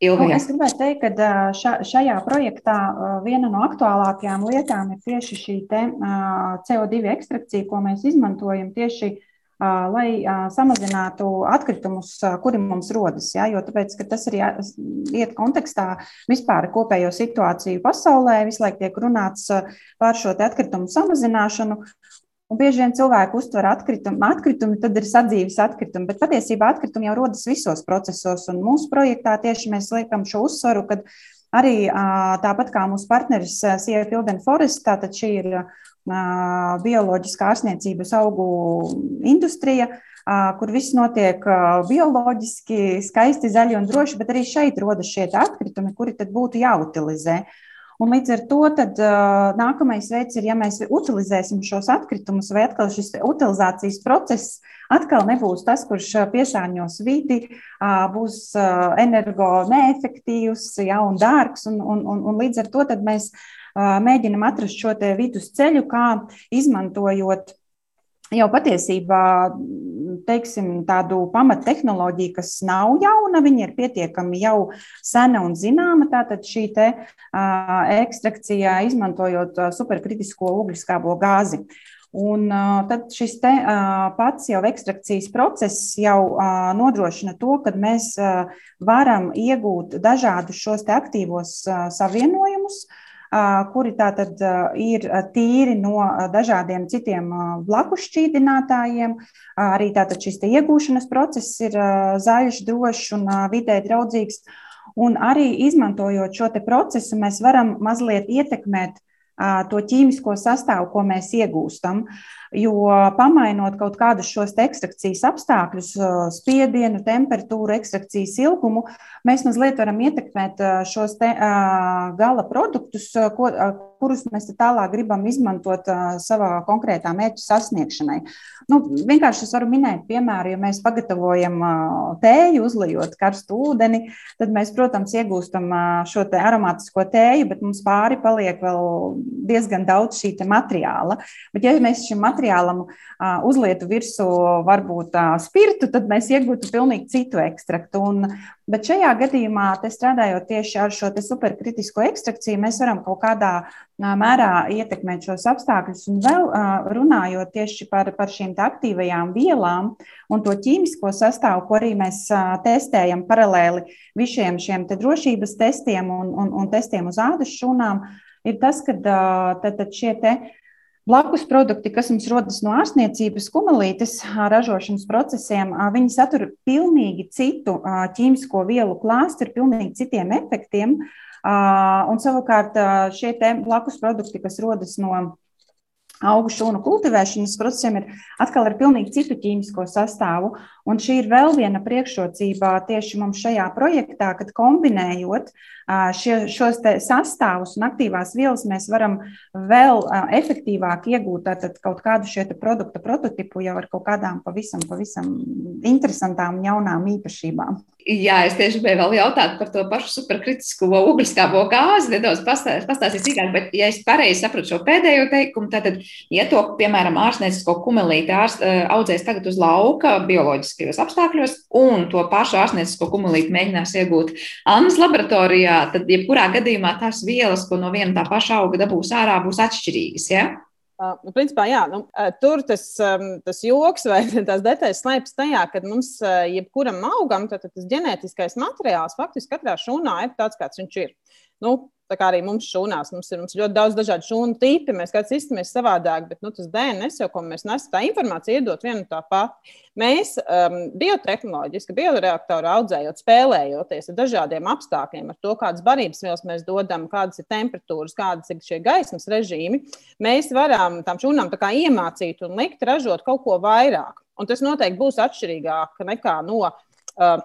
Ilga, es gribētu teikt, ka ša, šajā projektā viena no aktuālākajām lietām ir tieši šī CO2 ekstrakcija, ko mēs izmantojam tieši lai samazinātu atkritumus, kuri mums rodas. Ja? Jo tāpēc, tas arī iet kontekstā vispār kopējo situāciju pasaulē, visu laiku tiek runāts par šo atkritumu samazināšanu. Un bieži vien cilvēki uztver atkritumu, atkritumi, tad ir sadzīves atkritumi, bet patiesībā atkritumi jau rodas visos procesos. Un mūsu projektā tieši mēs liekam šo uzsvaru, ka arī tāpat kā mūsu partneris Sierra Pilden Forest, tātad šī ir bioloģiskā ārstniecības augu industrija, kur viss notiek bioloģiski, skaisti, zaļi un droši, bet arī šeit rodas šie atkritumi, kuri tad būtu jāutilizē. Un līdz ar to tad, uh, nākamais veids ir, ja mēs utilizēsim šos atkritumus, vai atkal šis utilizācijas process atkal nebūs tas, kurš piesārņos vidi, uh, būs uh, energo neefektīvs, ja, un dārgs. Un, un, un, un līdz ar to mēs uh, mēģinam atrast šo vidusceļu, kā izmantojot jau patiesībā teiksim, tādu pamattehnoloģiju, kas nav jauna, viņa ir pietiekami jau sena un zināma. Tātad šī te, uh, ekstrakcija izmantojot superkritisko ogliskābo gāzi. Un uh, tad šis te, uh, pats jau ekstrakcijas process jau uh, nodrošina to, ka mēs varam iegūt dažādus šos aktīvos savienojumus, uh, kuri tātad ir tīri no dažādiem citiem blakus šķīdinātājiem. Arī tātad šis iegūšanas process ir zaļš, drošs un vidē draudzīgs. Un arī izmantojot šo procesu, mēs varam mazliet ietekmēt to ķīmisko sastāvu, ko mēs iegūstam. Jo pamainot kaut kādus šos ekstrakcijas apstākļus, spiedienu, temperatūru, ekstrakcijas ilgumu, mēs mazliet varam ietekmēt šos te, gala produktus, ko, kurus mēs tālāk gribam izmantot savā konkrētā mērķa sasniegšanai. Nu, vienkārši es varu minēt, piemēram, ja mēs pagatavojam tēju, uzlejot karstu ūdeni, tad mēs, protams, iegūstam šo te aromātisko tēju, bet mums pāri paliek vēl diezgan daudz šī materiāla. Bet, ja mēs šim materiālam materiālam uzlietu virsū varbūt spirtu, tad mēs iegūtu pilnīgi citu ekstraktu. Un, bet šajā gadījumā, strādājot tieši ar šo superkritisko ekstrakciju, mēs varam kaut kādā mērā ietekmēt šos apstākļus. Un vēl runājot tieši par, par šīm aktīvajām vielām un to ķīmisko sastāvu, ko arī mēs testējam paralēli visiem šiem drošības testiem un, un, un testiem uz ādas šūnām ir tas, ka tātad šie te Blakus produkti, kas mums rodas no ārstniecības kumelītes ražošanas procesiem, viņi satur pilnīgi citu ķīmisko vielu klāstu ar pilnīgi citiem efektiem. Un savukārt šie blakus produkti, kas rodas no augu šūnu kultivēšanas procesiem ir atkal ar pilnīgi citu ķīmisko sastāvu. Un šī ir vēl viena priekšrocība tieši mums šajā projektā, kad kombinējot šie, šos sastāvus un aktīvās vielas, mēs varam vēl efektīvāk iegūt kaut kādu šo produktu prototipu jau ar kaut kādām pavisam, pavisam interesantām jaunām īpašībām. Jā, es tieši gribēju vēl jautāt par to pašu superkritisko ogliskābo gāzi, nedaudz pastāstīt sīkāk, bet, ja es pareizi sapratu šo pēdējo teikumu, tad, ja to, piemēram, ārstniecisko kumelīti ārst, audzēs tagad uz lauka bioloģiskajos apstākļos, un to pašu ārstniecisko kumelīti mēģinās iegūt Annas laboratorijā, tad, jebkurā gadījumā, tās vielas, ko no viena tā paša auga dabūs ārā, būs atšķirīgas. Ja? Uh, nu, principā, jā, nu, tur tas, um, tas joks vai tās detaļas slēpjas tajā, ka mums, uh, jebkuram augam, tad, tas ģenētiskais materiāls faktiski katrā šūnā ir tāds, kāds viņš ir. Nu, Tā kā arī mums šūnās, mums ir mums ļoti daudz dažādu šūnu tipu, mēs kāds iztumies savādāk, bet nu, tas DNS jau, ko mēs nesam, tā informācija iedot vienu tā pati. Mēs um, biotehnoloģiski, bioreaktoru audzējot, spēlējoties ar dažādiem apstākļiem, ar to, kādas barības vielas mēs dodam, kādas ir temperatūras, kādas ir šie gaismas režīmi, mēs varam tam šūnām iemācīt un likt ražot kaut ko vairāk. Un tas noteikti būs atšķirīgāk nekā no uh,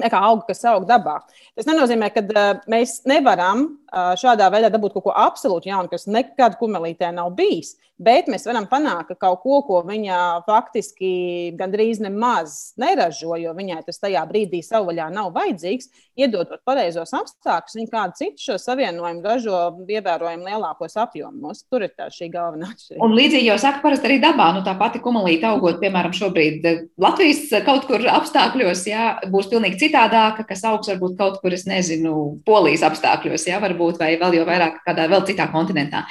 nekā auga, kas aug dabā. Tas nenozīmē, ka uh, mēs nevaram šādā veidā dabūt kaut ko absolūti jaunu, kas nekad kumelītē nav bijis. Bet mēs varam panākt kaut ko, ko viņa faktiski gandrīz nemaz neražo, jo viņai tas tajā brīdī savvaļā nav vajadzīgs. Iedodot pareizos apstākļus, viņa kādu citu šo savienojumu ražo ievērojami lielākos apjomos. Tur ir tā šī galvenā atšķirība. Un līdzīgi jau saka, parasti arī dabā, nu tā pati kumelīte augot, piemēram, šobrīd Latvijas kaut kur apstākļos, jā, būs pilnīgi citādāka, kas augs varbūt kaut kur, es nezinu, polijas apstākļos, jā, varbūt, vai vēl jau vairāk kādā vēl citā kontinentā.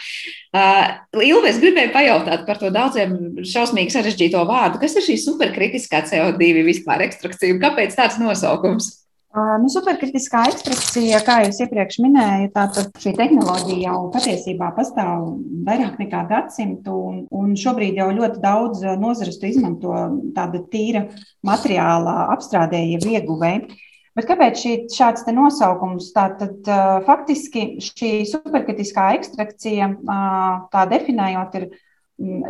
Uh, Ilvi, es gribēju pajautāt par to daudziem šausmīgi sarežģīto vārdu. Kas ir šī superkritiskā CO2 vispār ekstrakcija un kāpēc tāds nosaukums? Nu, superkritiskā ekstrakcija, kā jau iepriekš minēju, tātad šī tehnoloģija jau patiesībā pastāv vairāk nekā gadsimtu, un, un šobrīd jau ļoti daudz nozares to izmanto tāda tīra materiāla apstrādēja ieguvēja. Bet kāpēc šī, šāds nosaukums? Tātad, uh, faktiski šī superkritiskā ekstrakcija, uh, tā definējot, ir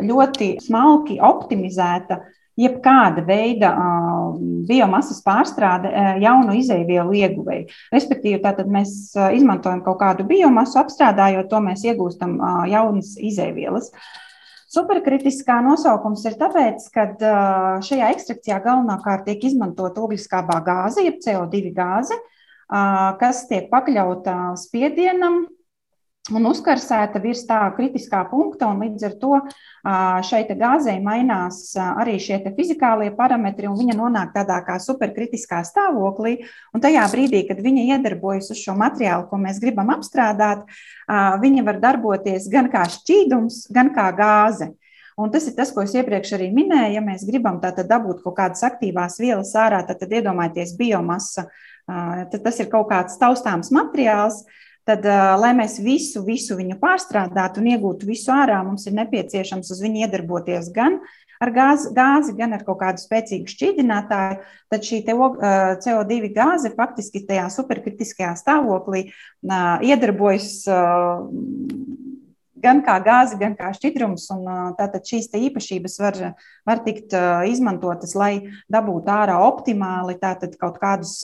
ļoti smalki optimizēta jebkāda veida uh, biomasas pārstrāde jaunu izēvielu ieguvēju. Respektīvi, tātad mēs izmantojam kaut kādu biomasu, apstrādājot to, mēs iegūstam jaunas izēvielas. Uh, Superkritiskā nosaukums ir tāpēc, ka šajā ekstrakcijā galvenokārt tiek izmantota ogliskābā gāze, jeb CO2 gāze, kas tiek pakļauta spiedienam, un uzkarsēta virs tā kritiskā punkta, un līdz ar to šeit gāzei mainās arī šie fizikālie parametri, un viņa nonāk tādā kā superkritiskā stāvoklī. Un tajā brīdī, kad viņa iedarbojas uz šo materiālu, ko mēs gribam apstrādāt, viņa var darboties gan kā šķīdums, gan kā gāze. Un tas ir tas, ko es iepriekš arī minēju. Ja mēs gribam dabūt kaut kādas aktīvās vielas ārā, tad, tad iedomājieties biomasa. Tad tas ir kaut kāds taustāms materiāls, uh, tad, lai mēs visu, visu viņu pārstrādātu un iegūtu visu ārā, mums ir nepieciešams uz viņu iedarboties gan ar gāzi, gāzi gan ar kaut kādu spēcīgu šķīdinātāju. Tad šī CO2 gāze faktiski tajā superkritiskajā stāvoklī iedarbojas gan kā gāze, gan kā šķidrums. Tātad šīs īpašības var, var tikt izmantotas, lai dabūtu ārā optimāli kaut kādus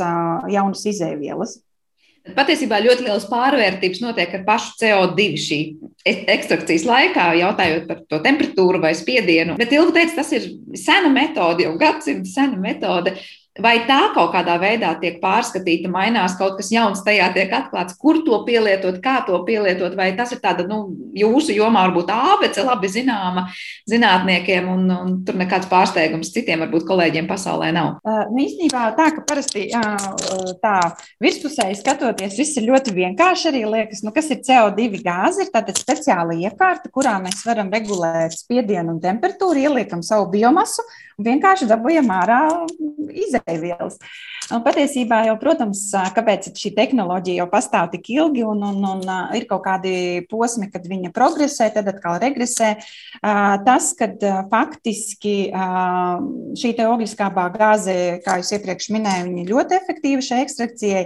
jaunus izēvielas. Patiesībā ļoti liels pārvērtības notiek ar pašu CO2 šī ekstrakcijas laikā, jautājot par to temperatūru vai spiedienu. Bet ilgi teica, tas ir sena metode, jau gadsimta sena metode. Vai tā kaut kādā veidā tiek pārskatīta, mainās kaut kas jauns, tajā tiek atklāts, kur to pielietot, kā to pielietot, vai tas ir tāda, nu, jūsu jomā varbūt ābece labi zināma zinātniekiem, un, un tur nekāds pārsteigums citiem, varbūt kolēģiem pasaulē nav? Uh, īstenībā tā, ka parasti uh, tā virspusēji skatoties, viss ir ļoti vienkārši arī liekas, nu, kas ir CO2 gāze, ir tāda speciāla iekārta, kurā mēs varam regulēt spiedienu un temperatūru, ieliekam savu biomasu vienkārši dabūjam ārā kokteļvielas. Un patiesībā jau, protams, kāpēc šī tehnoloģija jau pastāv tik ilgi un, un, un ir kaut kādi posmi, kad viņa progresē, tad atkal regresē. Tas, kad faktiski šī te ogliskābā gāze, kā jūs iepriekš minēju, viņa ļoti efektīva šai ekstrakcijai.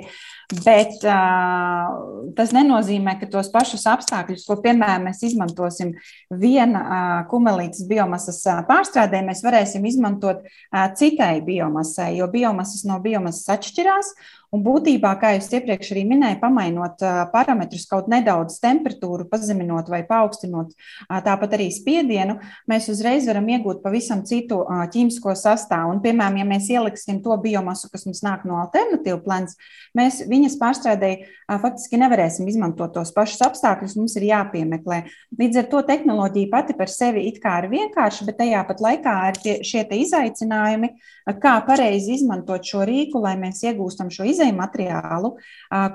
Bet uh, tas nenozīmē, ka tos pašus apstākļus, ko piemēram mēs izmantosim viena uh, kumelītes biomasas uh, pārstrādē, mēs varēsim izmantot uh, citai biomasai, jo biomasas no biomasas atšķirās. Un būtībā, kā jūs iepriekš arī minēju, pamainot parametrus, kaut nedaudz temperatūru pazeminot vai paaugstinot, tāpat arī spiedienu, mēs uzreiz varam iegūt pavisam citu ķīmisko sastāvu. Un, piemēram, ja mēs ieliksim to biomasu, kas mums nāk no alternatīvu plants, mēs viņas pārstrādēji faktiski nevarēsim izmantot tos pašus apstākļus, mums ir jāpiemeklē. Līdz ar to tehnoloģija pati par sevi it kā ir vienkārša, bet tajā pat laikā ir tie, šie izaicinājumi, kā pareizi izmantot šo rīku, lai mēs iegūstam šo izaicinājums izēju materiālu,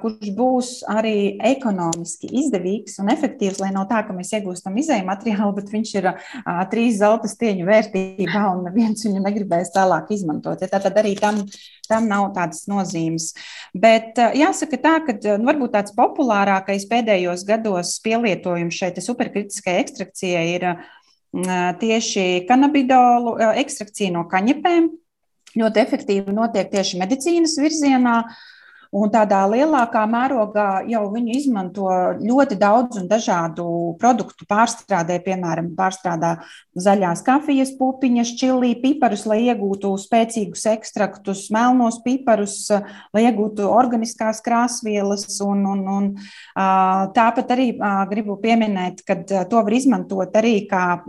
kurš būs arī ekonomiski izdevīgs un efektīvs, lai nav tā, ka mēs iegūstam izēju materiālu, bet viņš ir trīs zelta stieņu vērtībā un neviens viņu negribēs tālāk izmantot. Ja, tad arī tam, tam nav tādas nozīmes. Bet jāsaka tā, ka nu, varbūt tāds populārākais pēdējos gados pielietojums šeit superkritiskai ekstrakcijai ir tieši kanabidolu ekstrakcija no kaņepēm ļoti efektīvi notiek tieši medicīnas virzienā. Un tādā lielākā mērogā jau viņi izmanto ļoti daudz un dažādu produktu pārstrādē, piemēram, pārstrādā zaļās kafijas pupiņas, čilī, piparus, lai iegūtu spēcīgus ekstraktus, melnos piparus, lai iegūtu organiskās krāsvielas. Un, un, un, tāpat arī gribu pieminēt, ka to var izmantot arī kā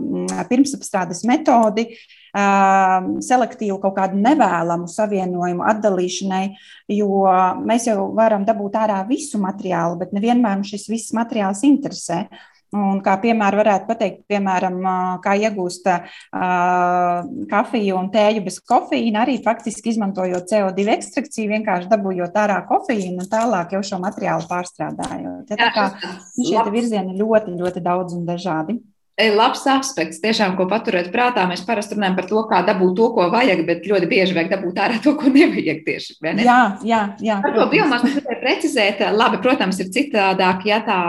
pirmsapstrādes metodi selektīvu kaut kādu nevēlamu savienojumu atdalīšanai, jo mēs jau varam dabūt ārā visu materiālu, bet nevienmēr šis viss materiāls interesē. Un kā piemēru varētu pateikt, piemēram, kā iegūst uh, kafiju un tēju bez kofeīna, arī faktiski izmantojot CO2 ekstrakciju, vienkārši dabūjot ārā kofeīnu un tālāk jau šo materiālu pārstrādājot. Ja, tā kā šie virzieni ļoti, ļoti daudz un dažādi labs aspekts, tiešām, ko paturēt prātā. Mēs parasti runājam par to, kā dabūt to, ko vajag, bet ļoti bieži vajag dabūt ārā to, ko nevajag tieši. Ne? Jā, jā, jā. Par to biomasu gribēju precizēt. Labi, protams, ir citādāk, ja tā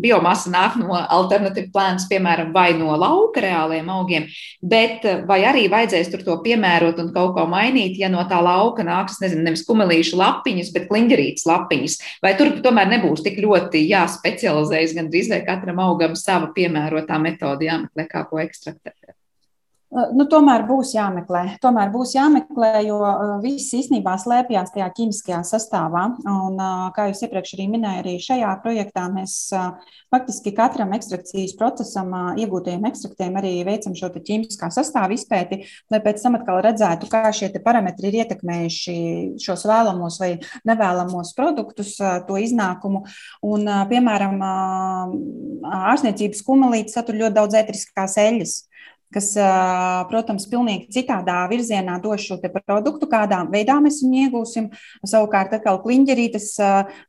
biomasa nāk no alternatīvas plānas, piemēram, vai no lauka reāliem augiem, bet vai arī vajadzēs tur to piemērot un kaut ko mainīt, ja no tā lauka nāks, nezinu, nevis kumelīšu lapiņas, bet kliņģerītas lapiņas. Vai tur tomēr nebūs tik ļoti jāspecializējas gandrīz vai katram augam sava piemērotā metode? Metodi jāmeklē, kā ko ekstraktēt. Nu, tomēr būs jāmeklē. Tomēr būs jāmeklē, jo viss īstenībā slēpjas tajā ķīmiskajā sastāvā. Un, kā jau iepriekš arī minēju, arī šajā projektā mēs faktiski katram ekstrakcijas procesam, iegūtajiem ekstraktiem, arī veicam šo ķīmiskā sastāvu izpēti, lai pēc tam atkal redzētu, kā šie parametri ir ietekmējuši šos vēlamos vai nevēlamos produktus, to iznākumu. Un, piemēram, ārstniecības kumelītes satur ļoti daudz ētriskās eļļas kas, protams, pilnīgi citādā virzienā dos šo produktu, kādā veidā mēs viņu iegūsim. Savukārt, atkal kliņģerītes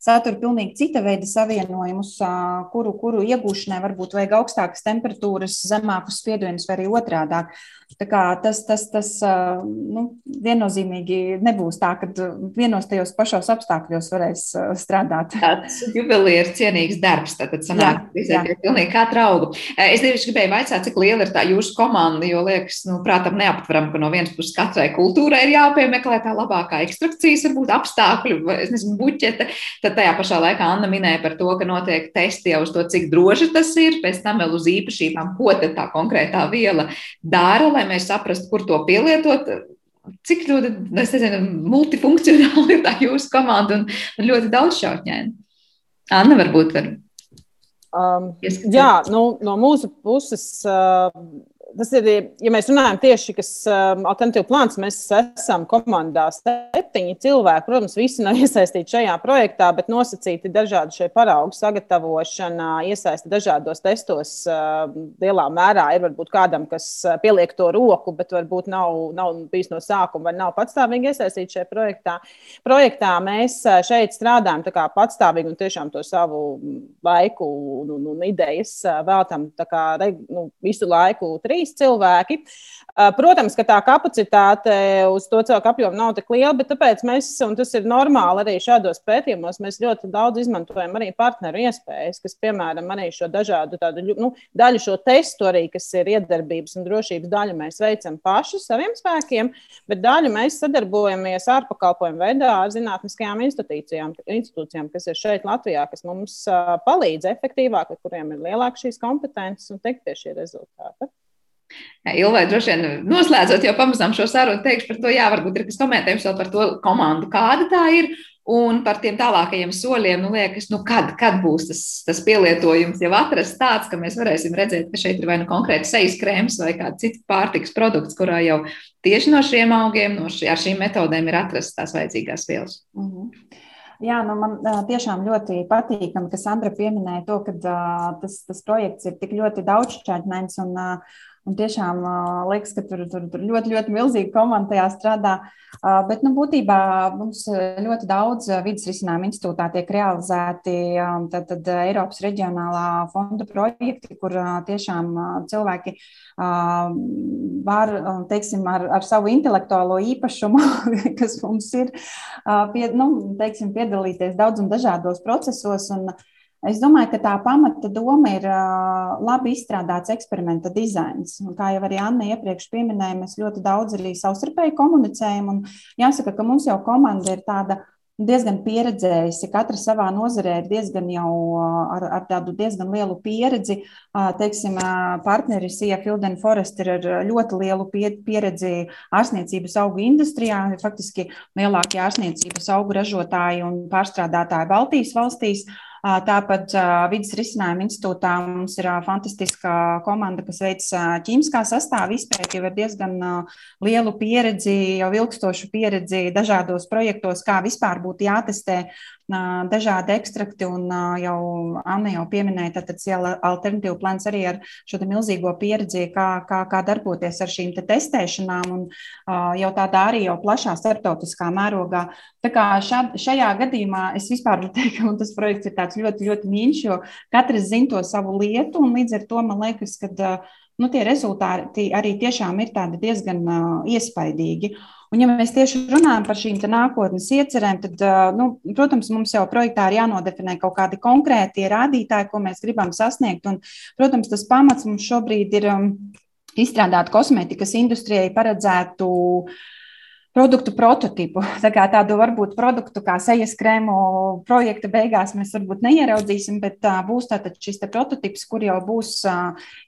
satura pilnīgi cita veida savienojumus, kuru, kuru iegūšanai varbūt vajag augstākas temperatūras, zemākus spiedienus vai arī otrādāk. Tas, tas, tas nu, viennozīmīgi nebūs tā, ka vienos tajos pašos apstākļos varēs strādāt. Tas jubileārs cienīgs darbs, tad sanāk, jā, jā. pilnīgi kā draugu. Es gribēju vaicāt, cik liela ir tā jūsu komanda, jo liekas, nu, prātam neaptveram, ka no vienas puses katrai kultūrai ir jāpiemeklē tā labākā ekstrakcijas, varbūt apstākļu, vai, es nezinu, buķete. Tad tajā pašā laikā Anna minēja par to, ka notiek testi jau uz to, cik droši tas ir, pēc tam vēl uz īpašībām, ko tā konkrētā viela dara, lai mēs saprastu, kur to pielietot. Cik ļoti, es nezinu, multifunkcionāli ir tā jūsu komanda un, un ļoti daudz šautņēni. Anna varbūt var. Um, jā, nu, no mūsu puses. Uh, tas ir, ja mēs runājam tieši par um, alternatīvu plānu, mēs esam komandā septiņi cilvēki. Protams, visi nav iesaistīti šajā projektā, bet nosacīti dažādi šie paraugu sagatavošana, iesaisti dažādos testos. Uh, lielā mērā ir varbūt kādam, kas uh, pieliek to roku, bet varbūt nav, nav bijis no sākuma vai nav patstāvīgi iesaistīts šajā projektā. Projektā mēs uh, šeit strādājam patstāvīgi un tiešām to savu laiku un, un, un idejas uh, veltam kā, nu, visu laiku trīs trīs cilvēki. Protams, ka tā kapacitāte uz to cilvēku apjomu nav tik liela, bet tāpēc mēs, un tas ir normāli arī šādos pētījumos, mēs ļoti daudz izmantojam arī partneru iespējas, kas, piemēram, arī šo dažādu tādu, nu, daļu šo testu arī, kas ir iedarbības un drošības daļu, mēs veicam paši saviem spēkiem, bet daļu mēs sadarbojamies ārpakalpojumu veidā ar zinātniskajām institūcijām, institūcijām, kas ir šeit Latvijā, kas mums palīdz efektīvāk, kuriem ir lielāka šīs kompetences un tikt pie šī rezultāta. Ilvai, droši vien noslēdzot jau pamazām šo sarunu, teikšu par to, jā, varbūt ir kas komentējums vēl par to komandu, kāda tā ir. Un par tiem tālākajiem soļiem, nu, liekas, nu, kad, kad būs tas, tas pielietojums jau atrasts tāds, ka mēs varēsim redzēt, ka šeit ir vai nu konkrēti sejas krēms vai kāds cits pārtiks produkts, kurā jau tieši no šiem augiem, no šī, ar šīm metodēm ir atrastas tās vajadzīgās vielas. Mm -hmm. Jā, nu man tiešām ļoti patīkami, ka Sandra pieminēja to, ka uh, tas, tas projekts ir tik ļoti daudzšķaitnēns un uh, Un tiešām uh, liekas, ka tur, tur, tur ļoti, ļoti milzīga komanda tajā strādā. Uh, bet nu, būtībā mums ļoti daudz vidas risinājuma institūtā tiek realizēti um, tad, tad Eiropas reģionālā fonda projekti, kur uh, tiešām cilvēki uh, var teiksim, ar, ar savu intelektuālo īpašumu, kas mums ir, uh, pie, nu, teiksim, piedalīties daudz un dažādos procesos. Un, uh, Es domāju, ka tā pamata doma ir labi izstrādāts eksperimenta dizains. Un, kā jau arī Anna iepriekš pieminēja, mēs ļoti daudz arī savstarpēji komunicējam. Jāsaka, ka mums jau komanda ir tāda diezgan pieredzējusi. Katra savā nozarē ir diezgan jau ar, ar tādu diezgan lielu pieredzi. Teiksim, partneris Ija Filden Forest ir ar ļoti lielu pieredzi ārstniecības augu industrijā. Faktiski lielākie ārstniecības augu ražotāji un pārstrādātāji Baltijas valstīs. Tāpat Vides risinājuma institūtā mums ir fantastiska komanda, kas veic ķīmiskā sastāvā. Izpēti, jau ir diezgan lielu pieredzi, jau ilgstošu pieredzi dažādos projektos, kā vispār būtu jātestē dažādi ekstrakti, un jau Anna jau pieminēja, tad ciela alternatīva plāns arī ar šo milzīgo pieredzi, kā, kā, kā darboties ar šīm te testēšanām, un jau tādā arī jau plašā starptautiskā mērogā. Tā kā šā, šajā gadījumā es vispār varu teikt, ka tas projekts ir tāds ļoti, ļoti mīļš, jo katrs zina to savu lietu, un līdz ar to man liekas, ka nu, tie rezultāti arī tiešām ir diezgan uh, iespaidīgi. Un, ja mēs tieši runājam par šīm nākotnes iecerēm, tad, nu, protams, mums jau projektā ir jānodefinē kaut kādi konkrēti rādītāji, ko mēs gribam sasniegt. Un, protams, tas pamats mums šobrīd ir izstrādāt kosmētikas industrijai paredzētu uh, produktu prototipu. Tā kā tādu varbūt produktu kā sejas krēmu projekta beigās mēs varbūt neieraudzīsim, bet būs tātad šis prototips, kur jau būs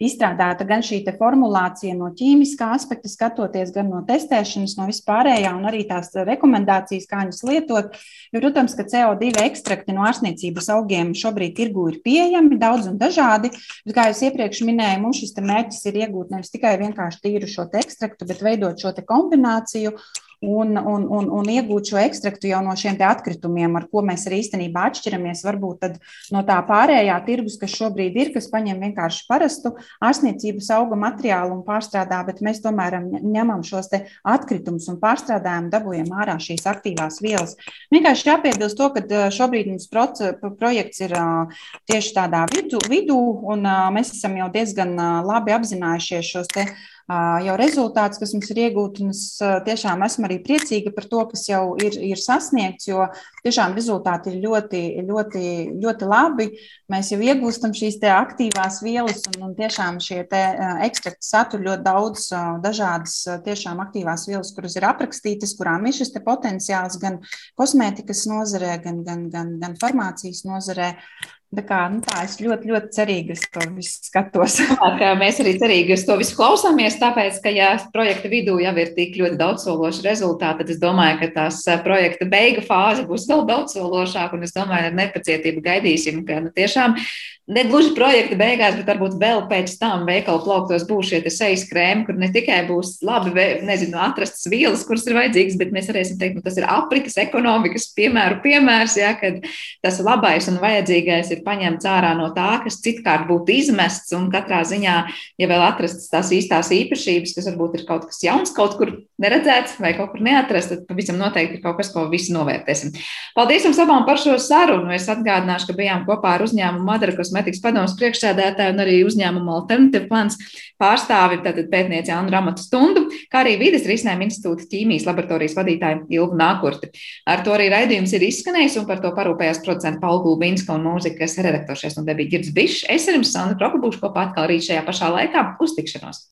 izstrādāta gan šī formulācija no ķīmiskā aspekta, skatoties gan no testēšanas, no vispārējā, un arī tās rekomendācijas, kā viņas lietot. Jo, protams, ka CO2 ekstrakti no ārsniecības augiem šobrīd tirgu ir pieejami daudz un dažādi, bet, kā jau iepriekš minēju, mums šis mērķis ir iegūt nevis tikai vienkārši tīru šo ekstraktu, bet veidot šo kombināciju un, un, un, un iegūt šo ekstraktu jau no šiem atkritumiem, ar ko mēs arī īstenībā atšķiramies. Varbūt no tā pārējā tirgus, kas šobrīd ir, kas paņem vienkārši parastu ārstniecības auga materiālu un pārstrādā, bet mēs tomēr ņemam šos atkritumus un pārstrādājam, dabūjam ārā šīs aktīvās vielas. Vienkārši jāpiebilst to, ka šobrīd mums projekts ir tieši tādā vidu, vidū, un mēs esam jau diezgan labi apzinājušies šos te jau rezultātus, kas mums ir iegūti. Es tiešām esmu arī priecīga par to, kas jau ir, ir sasniegts, jo tiešām rezultāti ir ļoti, ļoti, ļoti labi. Mēs jau iegūstam šīs aktīvās vielas, un, un tiešām šie ekstrakti satur ļoti daudz dažādas tiešām aktīvās vielas, kuras ir aprakstītas, kurām ir šis potenciāls gan kosmētikas nozarē, gan, gan, gan, gan farmācijas nozarē. Tā kā, nu tā, es ļoti, ļoti cerīgi uz to visu skatos. mēs arī cerīgi uz to visu klausāmies, tāpēc, ka, ja projekta vidū jau ir tik ļoti daudzsološi rezultāti, tad es domāju, ka tās eh, projekta beigu fāze būs vēl daudzsološāka, un es domāju, ar nepacietību gaidīsim, ka nu, tiešām ne gluži projekta beigās, bet varbūt vēl pēc tam veikalu plauktos būs šie sejas krēmi, kur ne tikai būs labi, nezinu, atrastas vielas, kuras ir vajadzīgas, bet mēs varēsim teikt, nu, tas ir aprites ekonomikas piemēru piemērs, ja, kad tas labais un vajadzīgais ir paņemts ārā no tā, kas citkārt būtu izmests, un katrā ziņā, ja vēl atrastas tās īstās īpašības, kas varbūt ir kaut kas jauns, kaut kur neredzēts vai kaut kur neatrasts, tad pavisam noteikti ir kaut kas, ko visi novērtēsim. Paldies jums abām par šo sarunu. Es atgādināšu, ka bijām kopā ar uzņēmumu Madara kosmetikas padomus priekšsēdētāju un arī uzņēmumu Alternative Plans pārstāvi, tātad pētnieci Annu Ramatu Stundu, kā arī Vides risinājuma institūta ķīmijas laboratorijas vadītāju Ilvu Nākurti. Ar to arī raidījums ir izskanējis un par to parūpējās producenta Paula Gulbīnska un mūzikas redaktoršies un debija Girds Bišs. Es ar jums, Sandra Kropa, būšu kopā atkal rīt šajā pašā laikā. Uz tikšanos!